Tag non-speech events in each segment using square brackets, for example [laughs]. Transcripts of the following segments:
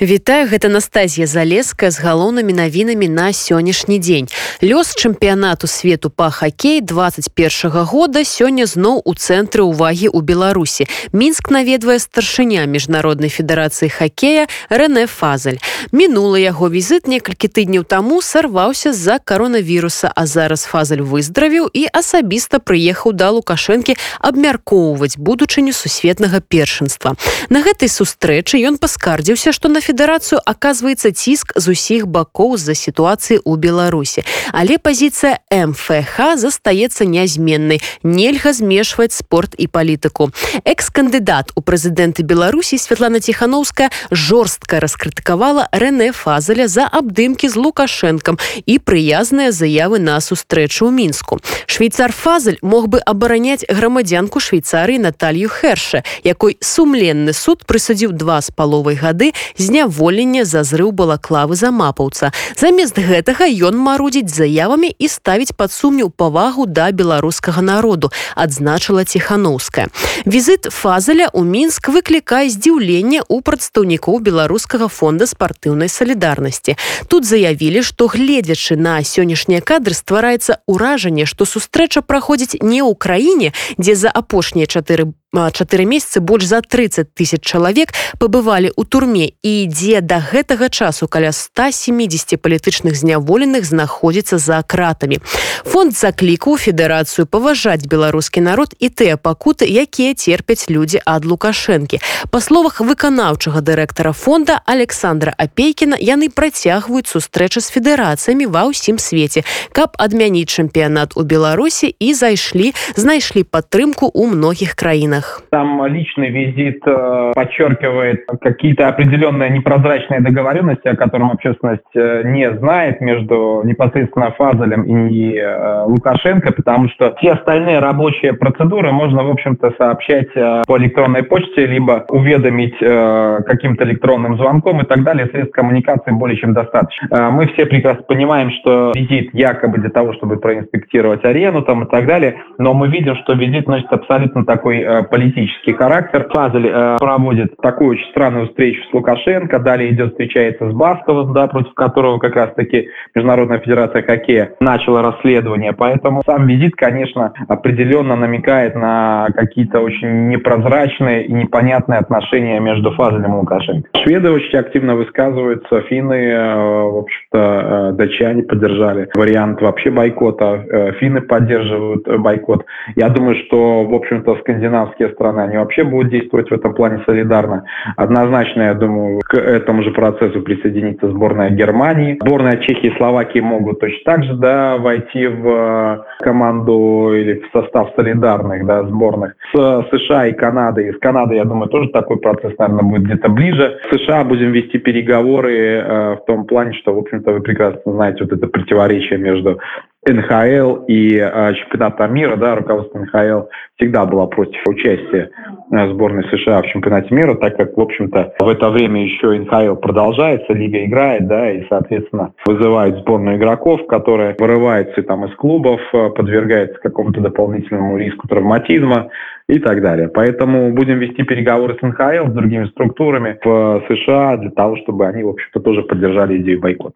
Вітаю гэта Настазія залеска з галоўнымі навінамі на сённяшні дзень. Лёс чэмпіянату свету па хакей 21 -го года сёння зноў у цэнтры ўвагі ў Беларусі. Мінск наведвае старшыня міжнароднай федэрацыі хакея Рэне Фазаль. Мінула яго візіт некалькі тыдняў таму сарваўся з-за каронавіруса, а зараз фазаль выздравіў і асабіста прыехаў да лукашэнкі абмяркоўваць будучыню сусветнага першынства. На гэтай сустрэчы ён паскардзіўся, што на федэрацыю оказывается ціск з усіх бакоў з-за сітуацыі ў беларусі. Але пазіцыя мфх застаецца нязменнай. Нельга змешваць спорт і палітыку. Экс-кандыдат у прэзідэнты беларусі Святлана тихохановская жорстка раскрытыкавала Рэне фазаля за абдымкі з лукашэнкам і прыязныя заявы на сустрэчу ў мінску. Швейцар фазаль мог бы абараняць грамадзянку швейцарыі Наталью хэрша якой сумленны суд прысудзіў два з паловай гады з зняволення за зрыў балаклавы за мапаўца. Замест гэтага ён марудзіць заявамі і ставіць пад сумню павагу да беларускага народу, адзначыла ціханаўская. Візіт фазаля ў мінск выклікае здзіўленне ў прадстаўнікоў беларускага фонда спартыўнай салідарнасці. Тут заявілі, што гледзячы на сённяшнія кадры ствараецца ўражанне, што сустрэча праходзіць не ў краіне, дзе за апошнія чатыры чатыры месяцы больш за 30 тысяч чалавек пабывалі ў турме і дзе да гэтага часу каля 170 палітычных зняволеных знаходзіцца за кратамі. Фонд заклікаў федэрацыю паважаць беларускі народ і тыя пакуты, якія терпяць людзі ад лукашэнкі. Па словах выканаўчага дырэктара фонда Александра Апейкіна яны працягваюць сустрэчы з федэрацыямі ва ўсім свеце, каб адмяніць чэмпіянат у Беларусі і зайшлі, знайшлі падтрымку ў многіх краінах странах. Там личный визит э, подчеркивает какие-то определенные непрозрачные договоренности, о котором общественность э, не знает между непосредственно Фазелем и э, Лукашенко, потому что все остальные рабочие процедуры можно, в общем-то, сообщать по электронной почте, либо уведомить каким-то электронным звонком и так далее. Средств коммуникации более чем достаточно. Мы все прекрасно понимаем, что визит якобы для того, чтобы проинспектировать арену там и так далее, но мы видим, что визит носит абсолютно такой политический характер. Фазель э, проводит такую очень странную встречу с Лукашенко, далее идет встречается с Басковым, да, против которого как раз-таки Международная Федерация Хоккея начала расследование. Поэтому сам визит, конечно, определенно намекает на какие-то очень непрозрачные и непонятные отношения между Фазелем и Лукашенко. Шведы очень активно высказываются, финны, э, в общем-то, э, датчане поддержали вариант вообще бойкота, э, финны поддерживают бойкот. Я думаю, что, в общем-то, скандинавские все страны, они вообще будут действовать в этом плане солидарно. Однозначно, я думаю, к этому же процессу присоединится сборная Германии. Сборная Чехии и Словакии могут точно так же да, войти в э, команду или в состав солидарных да, сборных. С США и Канадой. С Канадой, я думаю, тоже такой процесс, наверное, будет где-то ближе. С США будем вести переговоры э, в том плане, что, в общем-то, вы прекрасно знаете вот это противоречие между НХЛ и э, чемпионата мира, да, руководство НХЛ всегда было против участия э, сборной США в чемпионате мира, так как, в общем-то, в это время еще НХЛ продолжается, лига играет, да, и, соответственно, вызывает сборную игроков, которые вырываются там из клубов, э, подвергаются какому-то дополнительному риску травматизма и так далее. Поэтому будем вести переговоры с НХЛ, с другими структурами в США для того, чтобы они, в общем-то, тоже поддержали идею бойкота.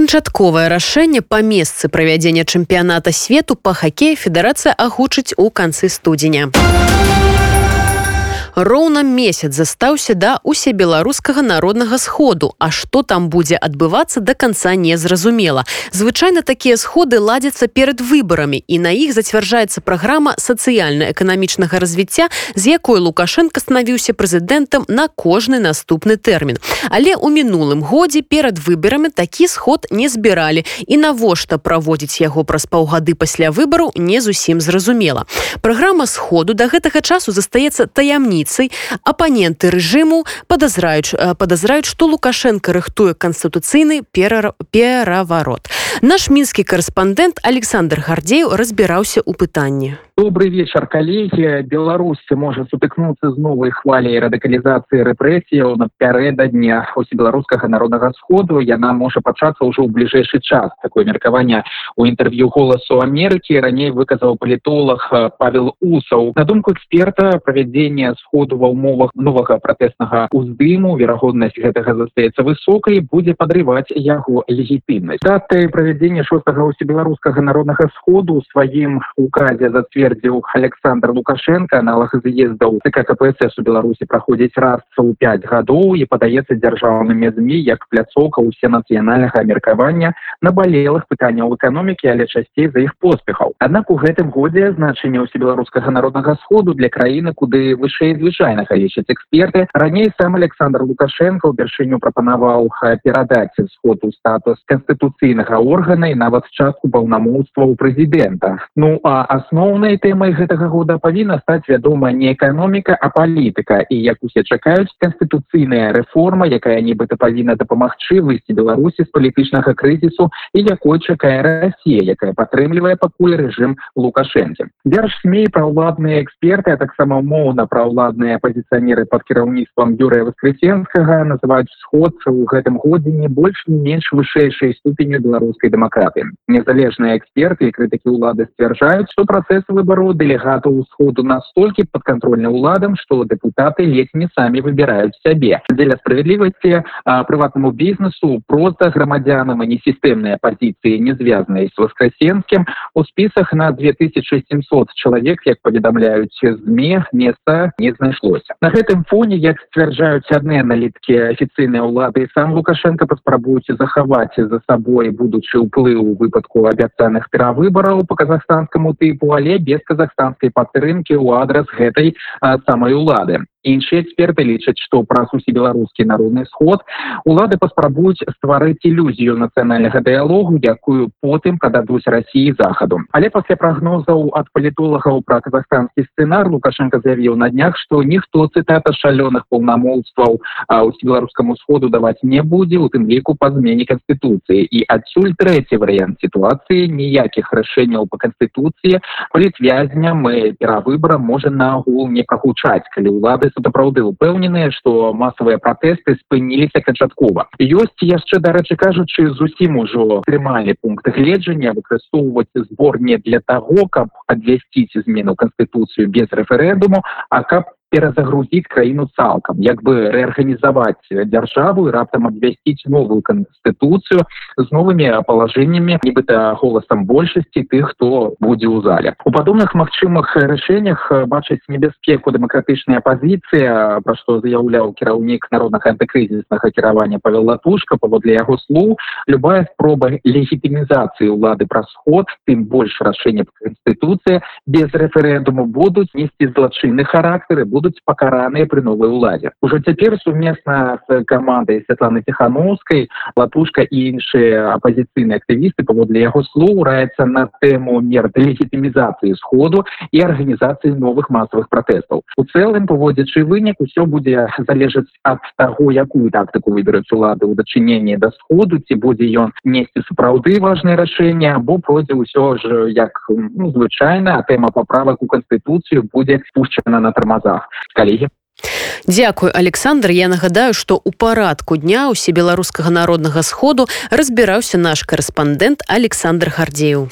Канчатковае рашэнне па месцы правядзення чэмпіяната свету па хакеі федэрацыя агучыць у канцы студзеня роўна месяц застаўся да усебеларускага народнага сходу. А што там будзе адбывацца до конца незразумела звычайна такія сходы ладзяцца перад выбарамі і на іх зацвярджаецца праграма сацыяльна-эканамічнага развіцця з якой лукашенко станавіўся прэзідэнтам на кожны наступны тэрмін. Але у мінулым годзе перад выбарамі такі сход не збіралі. І навошта праводзіць яго праз паўгады пасля выбару не зусім зразумела. Праграма сходу до гэтага часу застаецца таямніцай паліцый апаненты рэжыму падазраюць падазраюць што лукашенко рыхтуе канстытуцыйны пераварот наш мінскі корэспандэнт александр гардзею разбіраўся ў пытанні добрый вечер коллеги. Беларусі можа сутыкнуцца з новай хваляй радыкалізацыі рэпрэсіяў напярэдадня хоць беларускага народнага сходу. Яна можа пачацца ўжо ў бліжэйшы час. Такое меркаванне у інтэрв'ю голасу Амерыкі раней выказаў палітолог павел усаў. На думку эксперта правядзення сходу ва ўмовах новага пратэснага уздыму верагоднасць гэтага застаецца высокай будзе падрываць яго легітымнасць. Даты правядзення шостага усебеларускага народнага сходу сваім указе зацвердзіў александр лукашенко аналог з'ездаў ЦК кпсс у беларусі праходзіць раз у пять гадоў і падаецца дзяржаўнымі змі як пляцоўка ўсе нацыянальнага меркавання набалелых пытанняў эканомікі але часцей за іх поспехаў аднак у гэтым годзе значэнне ўсебеларускага народнага сходу для краіны куды вышэй звычайнага лічаць эксперты. Раней сам александр лукашенко упершыню прапанаваў перадаць сходу статус канстытуцыйнага органа і нават частку паўнамоўства у прэзідэнта ну а асноўнай тэмай гэтага года павінна стаць вядома не эканоміка а палітыка. І як усе чакаюць канстытуцыйная рэформа якая нібыта павінна дапамагчы выйсці беларусі з палітычнага крызісу і якой чакае Росія якая падтрымлівае пакуль рэжым лукашэнкі. Дзярж смей праўладныя эксперты а таксама моўна праўладныя апозіцыянеры под кіраўніцтвам юрыя воскресенскага называюць сходцы ў гэтым годзе не больш не менш вышэйшай ступеню беларускай дэмакраты незалежныя эксперты і крытыкі ўлады сцвярджаюць што працэс выбару дэлегатаў усходу настолькі падкантрольны ўладам што дэпутаты не самі выбіраюць сябе дзеля справядлівасці прыватнаму бізнесу просто грамадзянам і несістэмныя пазіцыі не звязаныя з воскресенскім у спісах на 2700 чалавек як паведамляюць зме места не знайшлося на гэтым фоне як сцвярджаюць адны аналіткі афіцыйныя ўлады сам лукашенко паспрабуюць захаваць за сабой будучы ўплыў у выпадку абяцаных перавыбараў по казахстанскаму тыпу але без казахстанскай падтрымкі ў адрас гэтай самай улады іншыя эксперты лічаць што праз усі беларускі народны сход улады паспрабуюць стварыць ілюзію нацыянальнага дыялогу якую потым пададуць рассіі захаду. Але пасля прагнозаў ад палітолагаў пра казахстанскі сцэнар лукашенко заявіў на днях што ніхто цытата шалёных паўнамоўстваў беларускаму сходу даваць не будзе у тым ліку па змене канстытуцыі. І адсюль трэці варыянт сітуацыі. Ніякіх рашэнняў по канстытуцыі палітвязням перавыбара можа нагул не прагучаць калі ўлады сапраўды упэўненыя што масавыя пратэсты спыніліся канчаткова. Ёсць яшчэ дарэчы кажучы зусім ужо трымалі пункт гледжання выкарыстоўваць збор не для таго каб абвясціць змену канстытуцыю без рэферэндуму а каб перазагрузіць краіну цалкам як бы рэарганізаваць дзяржаву і раптам абвясціць новую канстытуцыю з новымі палажэннямі нібыта голасам большасці тых хто будзе ў зале у падобных магчымых рашэннях бачыць небяспеку дэмакратычная пазіцыя пра што заяўляў кіраўнік народнага антыкрызіснага кіравання павел латушка паводле яго слоў любая спроба легітымізацыі ўлады праз сход тым больш рашэння канстытуцыя без рэферэндуму будуць несці злачынны характары будут будуць пакараныя пры новай уладзе ужо цяпер сумесна з камандай Святланы ціхановскай латушка і іншыя апозіцыйныя актывісты паводле яго слоў раецца на тэму мер легітымізацыі сходу і арганізацыі новых масавых пратэстаў у цэлым паводзячы вынік усё будзе залежаць ад таго якую тактыку выберуць улады ў дачыненні да сходу ці будзе ён несці сапраўды важное рашэнне або пройдзе ўсё ж як ну, звычайна тэма паправак у канстытуцыю будзе спушчана на тармазах калегі Дякую Александр. Я нагадаю што ў парадку дня усе беларускага народнага сходу разбіраўся наш корэспандэнт Александр гардзеў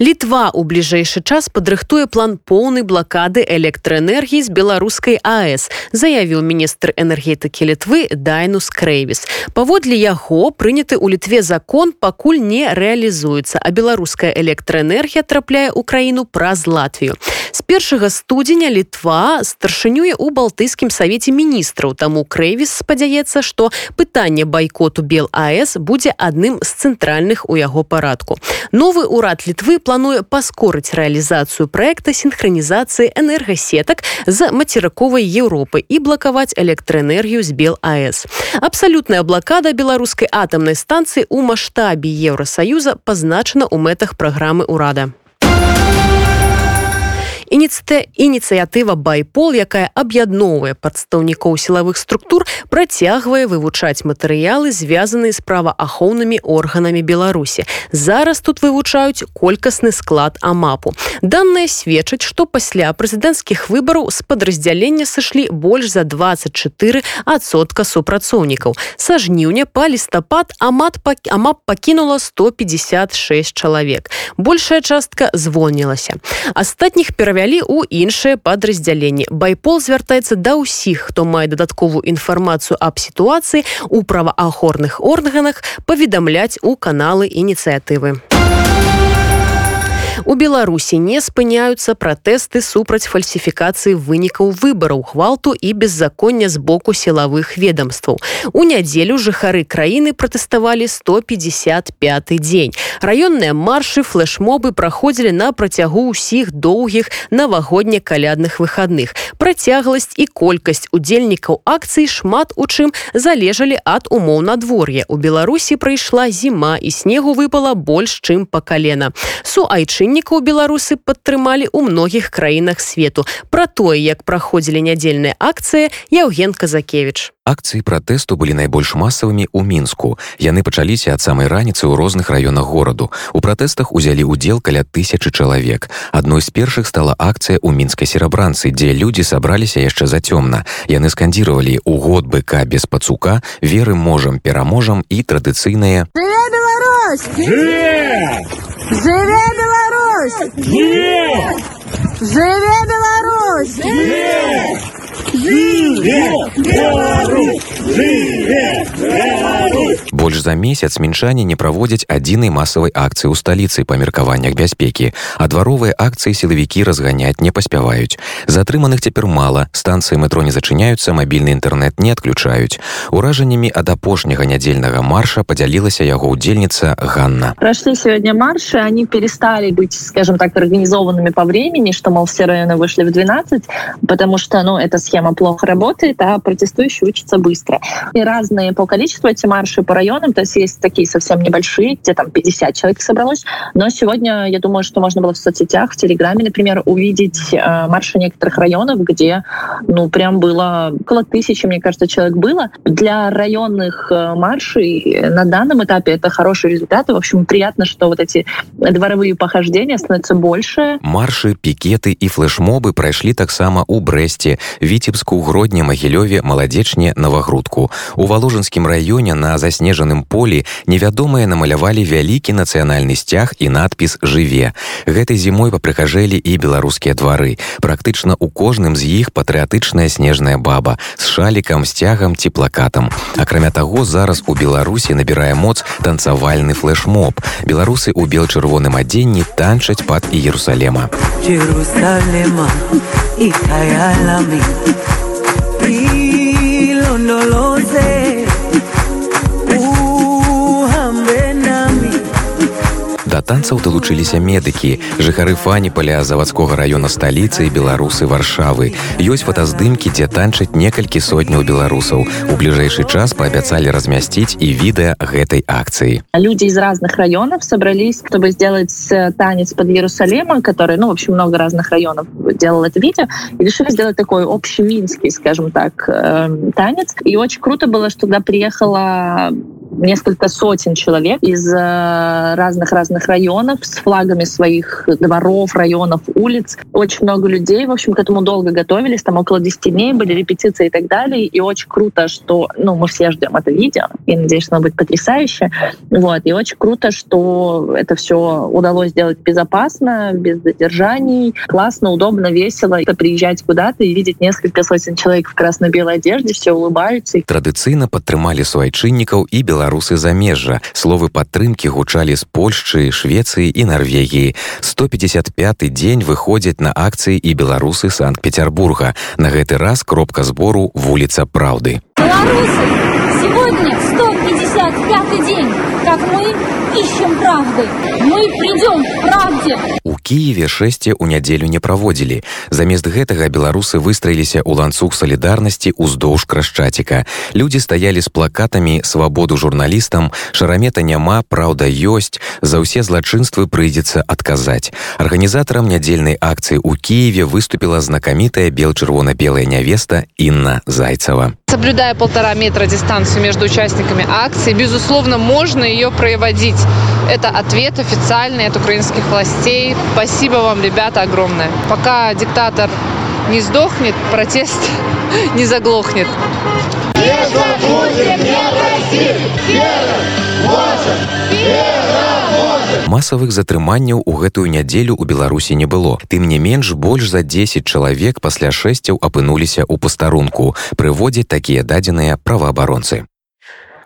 літва у бліжэйшы час падрыхтуе план поўнай блакады электраэнергіі з беларускай аэс заявіў міністр энергетыкі літвы дайнус крэйвіс. Паводле яго прыняты ў літве закон пакуль не рэалізуецца а беларуская электраэнергія трапляе ў краіну праз латвію з першага студзеня літва старшынюе ў балтыйскім савеце міністраў таму крэйвіс спадзяецца што пытанне байкоту бел аэс будзе адным з цэнтральных у яго парадку новы ўрад літвы плануе паскорыць рэалізацыю проекта синхронізацыі энергасетак з мацерыковай Еўропы і блакаваць электраэнергію з бел АС. Абсалютная блакада беларускай атамнай станцыі ў маштабе Еўросаюза пазначана ў мэтах праграмы ўрада. Ініцыте ініцыятыва байпол якая аб'ядноўвае прадстаўнікоў сілавых структур працягвае вывучаць матэрыялы звязаныя з праваахоўнымі органамі беларусі. Зараз тут вывучаюць колькасны склад амапу. Данные сведчаць што пасля прэзідэнцкіх выбараў з падраздзялення сышлі больш за 24 адсотка супрацоўнікаў. Са жніўня па лістапад амат амап пакінула 156 чалавек. Большая частка звольнілася. Астатніх перавялі ў іншыя падраздзяленні. Байпол звяртаецца да ўсіх хто мае дадатковую інфармацыю аб сітуацыі у праваахорных органах паведамляць у каналы ініцыятывы У Беларусі не спыняюцца пратэсты супраць фальсіфікацыі вынікаў выбараў гвалту і беззаконня з боку сілавых ведомстваў. У нядзелю жыхары краіны пратэставалі 155 дзень. Раённыя маршы флешмобы праходзілі на працягу ўсіх доўгіх навагодня-калядных выхадных. Працягласць і колькасць удзельнікаў акцый шмат у чым залежалі ад умоў надвор'я. У Беларусі прыйшла зіма і снегу выпала больш, чым па калена. Суайчын пісьменнікаў беларусы падтрымалі ў многіх краінах свету пра тое як праходзілі нядзельная акцыя Яўген казакевич акцыі пратэсту былі найбольш масавымі ў мінску яны пачаліся ад самай раніцы ў розных раёнах гораду у пратэстах узялі ўдзел каля тысячи чалавек адной з першых стала акцыя ў мінскай серабранцы дзе людзі сабраліся яшчэ зацёмна яны скандзіравалі у год быка без пацука веры можам пераможам і традыцыйныя Живе Беларусь! Живе! Живе Беларусь! Живе! Живе Беларусь! Живе Беларусь! Больш за месяц мінчане не праводзяць адзінай масавай акцыі ў сталіцы па меркаваннях бяспекі, а дваровыя акцыі сілавікі разганяць не паспяваюць. Затрыманых цяпер мала, станцыі метро не зачыняюцца, мабільны інтэрнэт не адключаюць. Уражаннямі ад апошняга нядзельнага марша падзялілася яго удзельніца Ганна. Прошли сегодня марши, они перестали быть, скажем так, организованными по времени, что, мол, все районы вышли в 12, потому что, ну, эта схема плохо работает, а протестующие учатся быстро. И разные по количеству эти марши по районам, то есть есть такие совсем небольшие, где там 50 человек собралось, но сегодня я думаю, что можно было в соцсетях, в Телеграме, например, увидеть э, марши некоторых районов, где, ну, прям было около тысячи, мне кажется, человек было. Для районных э, маршей на данном этапе это хороший результат. В общем, приятно, что вот эти дворовые похождения становятся больше. Марши, пикеты и флешмобы прошли так само у Бресте, Витебску, Гродне, Могилеве, Молодечне, Новогрудку. У Воложенскім районе на заснежаным полі невядомыя намалявалі вялікі нацыянальны сцяг і надпіс жыве гэтай зімой папрыхажэлі і беларускія двары практычна у кожным з іх патрыятычная снежная баба з шалікам сцягам ці плакатам акрамя таго зараз у беларусі набірае моц танцавальны флешмоб беларусы у бел-чырвоным адзенні танчаць пад іерусалема і lo танцаў далучыліся медыкі, жыхары фаніпаля завадскога раёна сталіцы беларусы варшавы. Ёсць фотаздымкі, дзе танчаць некалькі сотняў беларусаў. У бліжэйшы час паабяцалі размясціць і відэа гэтай акцыі. Люди из разных районов собрались, чтобы сделать э, танец под Иерусалемом, который, ну, в общем, много разных районов делал это видео, и решили сделать такой общеминский, скажем так, э, танец. И очень круто было, что туда приехала несколько сотен человек из э, разных-разных районов с флагами своих дворов, районов, улиц. Очень много людей, в общем, к этому долго готовились, там около 10 дней были репетиции и так далее. И очень круто, что, ну, мы все ждем это видео, и надеюсь, что оно будет потрясающе. Вот, и очень круто, что это все удалось сделать безопасно, без задержаний, классно, удобно, весело. Это приезжать куда-то и видеть несколько сотен человек в красно-белой одежде, все улыбаются. Традыцыйна падтрымалі суайчыннікаў і беларус беларусы замежжа. Словы падтрымкі гучалі з польшчы швецыі і норвегіі 155 дзень выходзяць на акцыі і беларусы санкт-петербурга. На гэты раз кропка збору вуліца праўды. Сегодня 155 день как мы ищем правды. Мы придем к правде. У Киеве шэсце ў нядзелю не праводзілі. Замест гэтага беларусы выстраіліся ў ланцуг салідарнасці ўздоўж крашчаціка. Людзі стаялі з плакатамі свабоду журналістам, шарамета няма, праўда ёсць, за ўсе злачынствы прыйдзецца адказаць. Арганізатарам нядзельнай акцыі ў Киеве выступіла знакамітая бел-чырвона-белая нявеста Інна Зайцева. Соблюдая полтора метра дистанцию между участниками акции, безусловно, можно ее проводить. Это ответ официальный от украинских властей. Спасибо вам, ребята, огромное. Пока диктатор не сдохнет, протест [laughs] не заглохнет. Не забудем, не простим, верим, можем, масавых затрыманняў у гэтую нядзелю ў беларусі не было. Тым не менш больш за 10 чалавек пасля шэсцяў апынуліся ў пастарунку. Прыводзяць такія дадзеныя праваабаронцы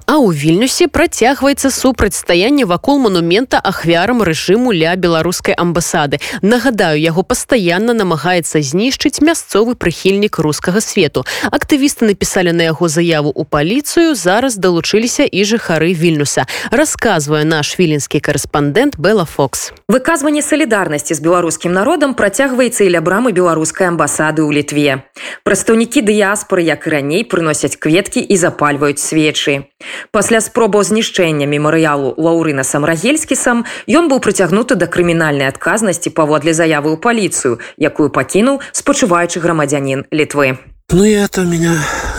А ў вільнюсе працягваецца супрацьстаянне вакол манумента ахвярам рэжыму ля беларускай амбасады. Нагадаю, яго пастаянна намагаецца знішчыць мясцовы прыхільнік рускага свету. Актывісты напісалі на яго заяву ў паліцыю, зараз далучыліся і жыхары вільнюса. Расказвае наш віленскі карэспандэнт Бла Фокс. Выказванне салідарнасці з беларускім народам працягваецца і ля брамы беларускай амбасады ў літве. Прадстаўнікі дыяспоры, як і раней прыносяць кветкі і запальваюць свечы. Пасля спробаў знішчэння мемарыялу Лаўрына самрагельскісам ён быў прыцягнуты да крымінальнай адказнасці паводле заявы ў паліцыю, якую пакінуў спачуваючы грамадзянін літвы. Ну и это меня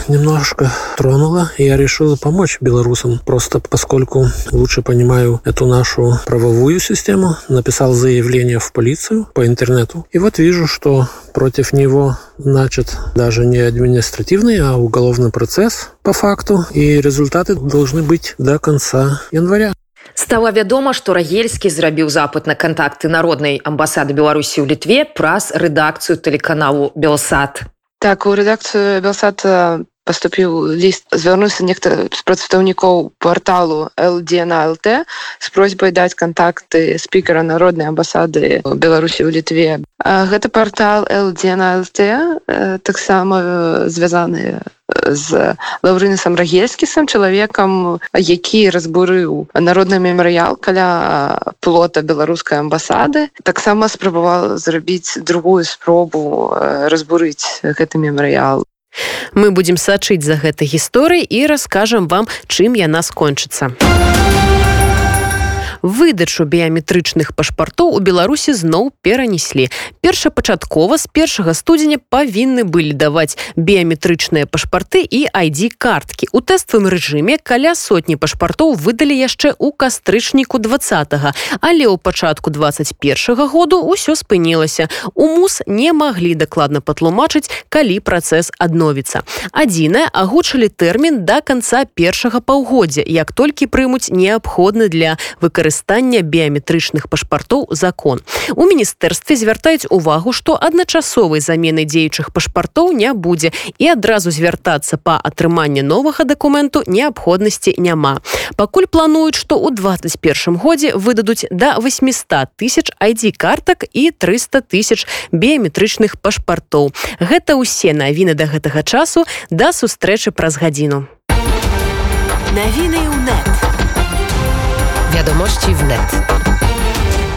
немножко тронуло. И я решил помочь белорусам, просто поскольку лучше понимаю эту нашу правовую систему. Написал заявление в полицию по интернету. И вот вижу, что против него значит даже не административный, а уголовный процесс по факту. И результаты должны быть до конца января. Стала вядома, што рагельскі зрабіў запыт на кантакты народнай амбасады Беларусі ў літве праз рэдакцыю тэлеканалу Белсад. Так у рэдакцыю Белсад паступіў ліст звярнуўся нехта з прадстаўнікоў порталу LDNLT з просьбай даць кантакты спікера народнай амбасады Беларусі ў літве. Гэта портал LDNLT таксама звязаны з лаўрынысам рагельскісам чалавекам які разбурыў народны мемарыял каля плота беларускай амбасады таксама спрабавала зрабіць другую спробу разбурыць гэты мемарыял Мы будзем сачыць за гэтай гісторыяй і раскажам вам, чым яна скончыцца выдачу біяметрычных пашпартоў у беларусі зноў перанеслі. Першапачаткова з першага студзеня павінны былі даваць біяметрычныя пашпарты і айдзі карткі у тэставым рэжыме каля сотні пашпартоў выдалі яшчэ ў кастрычніку два але ў пачатку 21 году ўсё спынілася. У мус не маглі дакладна патлумачыць калі працэс адновіцца. Адзінае агучылі тэрмін до конца першага паўгоддзя як толькі прымуць неабходны для выкарыстання выкарыстання біяметрычных пашпартоў закон. У міністэрстве звяртаюць увагу, што адначасовай замены дзеючых пашпартоў не будзе і адразу звяртацца па атрыманні новага дакументу неабходнасці няма. Пакуль плануюць, што ў 21 годзе выдадуць да 800 тысяч ID картак і 300 тысяч біяметрычных пашпартоў. Гэта ўсе навіны да гэтага часу да сустрэчы праз гадзіну. Навіны ў нет. Wiadomości wnet.